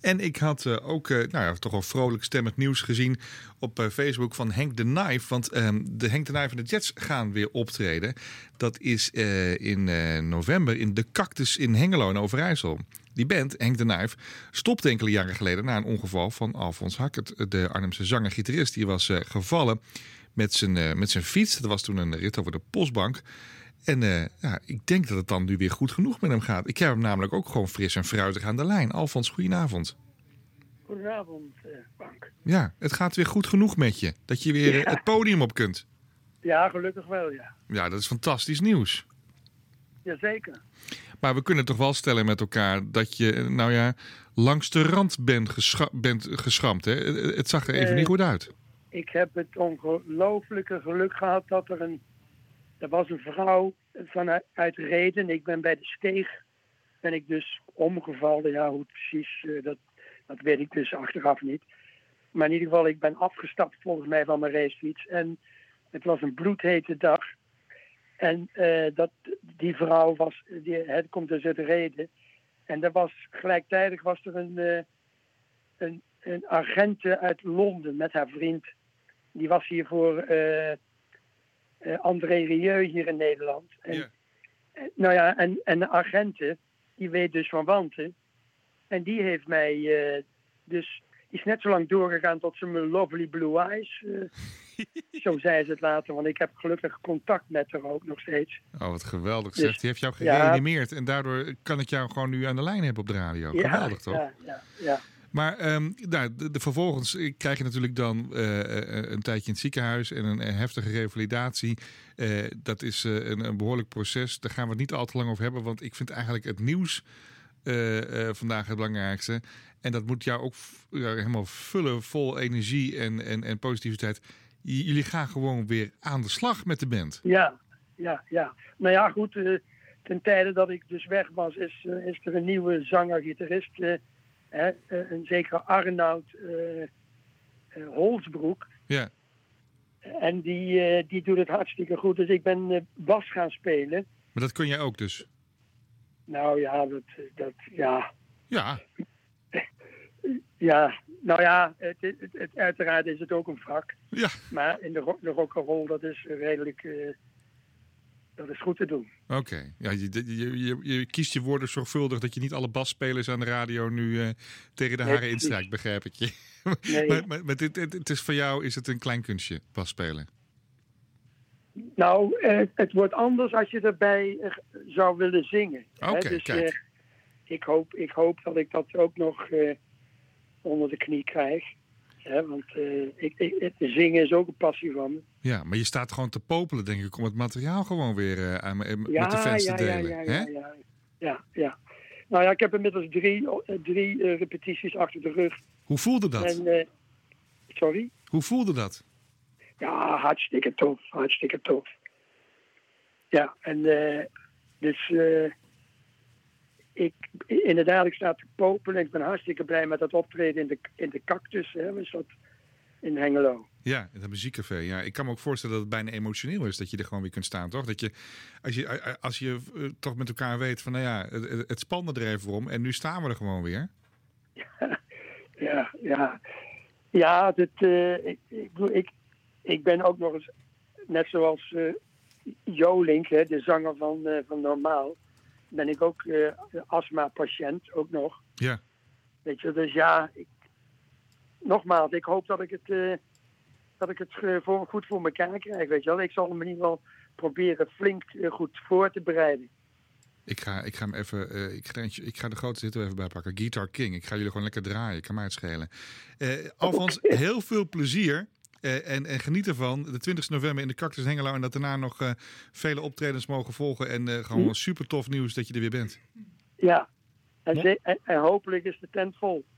En ik had eh, ook nou ja, toch wel vrolijk stemmend nieuws gezien op Facebook van Henk de Knife. Want ehm, de Henk de Knife en de Jets gaan weer optreden. Dat is in november in de Cactus in Hengelo in Overijssel. Die band, Henk de Knife, stopte enkele jaren geleden na een ongeval van Alfons Hackert, de Arnhemse zanger-gitarist. Die was gevallen met zijn, met zijn fiets. Dat was toen een rit over de postbank. En uh, ja, ik denk dat het dan nu weer goed genoeg met hem gaat. Ik heb hem namelijk ook gewoon fris en fruitig aan de lijn. Alfons, goedenavond. Goedenavond, uh. Ja, het gaat weer goed genoeg met je. Dat je weer het podium op kunt. Ja, gelukkig wel, ja. Ja, dat is fantastisch nieuws. Jazeker. Maar we kunnen toch wel stellen met elkaar dat je, nou ja, langs de rand bent, gescha bent geschramd. Hè? Het zag er even niet goed uit. Ik heb het ongelooflijke geluk gehad dat er een er was een vrouw vanuit Reden. Ik ben bij de steeg ben ik dus omgevallen. Ja, hoe precies, uh, dat, dat weet ik dus achteraf niet. Maar in ieder geval, ik ben afgestapt volgens mij van mijn racefiets. En het was een bloedhete dag. En uh, dat, die vrouw was, die, het komt dus uit Reden. En er was, gelijktijdig was er een, uh, een, een uit Londen met haar vriend. Die was hier voor André Rieu hier in Nederland. En, nou ja, en, en de agenten, die weet dus van wanten. En die heeft mij uh, dus, is net zo lang doorgegaan tot ze me lovely blue eyes. Uh, zo zei ze het later, want ik heb gelukkig contact met haar ook nog steeds. Oh, wat geweldig dus, Die heeft jou gereanimeerd en daardoor kan ik jou gewoon nu aan de lijn hebben op de radio. Geweldig toch? Ja, ja, ja. Maar um, nou, de, vervolgens krijg je natuurlijk dan uh, een tijdje in het ziekenhuis en een, heftige revalidatie. Dat is een, een, behoorlijk proces. Daar gaan we het niet al te lang over hebben, want ik vind eigenlijk het nieuws vandaag het belangrijkste. En dat moet jou ook helemaal vullen vol energie en, en, en positiviteit. Jullie gaan gewoon weer aan de slag met de band. Ja, ja, ja. Nou ja, goed. ten tijde dat ik dus weg was, is, is er een nieuwe zanger-gitarist Hè, eh, een zekere Arnoud uh, Holsbroek. Ja. En die, die doet het hartstikke goed. Dus ik ben bas gaan spelen. Maar dat kun jij ook dus? Nou ja, dat, dat ja. Ja. ja, nou ja, het, het, het, uiteraard is het ook een vak. Ja. Maar in de, de rock'n'roll, dat is redelijk dat is goed te doen. Oké. Ja, je, je, je, je, kiest je woorden zorgvuldig dat je niet alle basspelers aan de radio nu uh, tegen de haren instrijkt, begrijp ik je. Nee. maar, maar, maar dit, het, het, is voor jou is het een klein kunstje, basspelen? Nou, eh, het wordt anders als je erbij uh, zou willen zingen. Oké, dus, kijk. ik, hoop, ik hoop dat ik dat ook nog onder de knie krijg. Hè, want uh, ik, ik, zingen is ook een passie van me. Ja, maar je staat gewoon te popelen, denk ik, om het materiaal gewoon weer uh, aan, met de fans ja, te delen. Ja, ja, ja, ja, ja, Nou ja, ik heb inmiddels drie, eh, drie uh, repetities achter de rug. Hoe voelde dat? En, sorry? Hoe voelde dat? Ja, hartstikke tof, hartstikke tof. Ja, en dus ik, inderdaad, ik sta te popelen. Ik ben hartstikke blij met dat optreden in de, in de cactus. Hè, dat in Hengelo. Ja, in het muziekcafé. Ja, ik kan me ook voorstellen dat het bijna emotioneel is dat je er gewoon weer kunt staan, toch? Dat je, als je, als je uh, toch met elkaar weet van, nou ja, het, het spannen er even om en nu staan we er gewoon weer. Ja, ja, ja. ja uh, ik, ik, ik, ik, ben ook nog eens, net zoals uh, Jolink, hè, de zanger van, van Normaal ben ik ook uh, astma-patiënt, ook nog. Ja. Weet je, dus ja, ik, nogmaals, ik hoop dat ik het, uh, dat ik het uh, voor, goed voor elkaar krijg, weet je wel. Ik zal hem in ieder geval proberen flink goed voor te bereiden. Ik ga, ik ga hem even, ik, ga, ik ga de grote zitten even bijpakken. Guitar King. Ik ga jullie gewoon lekker draaien. Ik kan mij het schelen. Alvast heel veel plezier. Uh, en, en geniet ervan. De 20 november in de Cactus Hengelo. En dat daarna nog uh, vele optredens mogen volgen. En uh, gewoon super tof nieuws dat je er weer bent. Ja. En, en, en, hopelijk is de tent vol.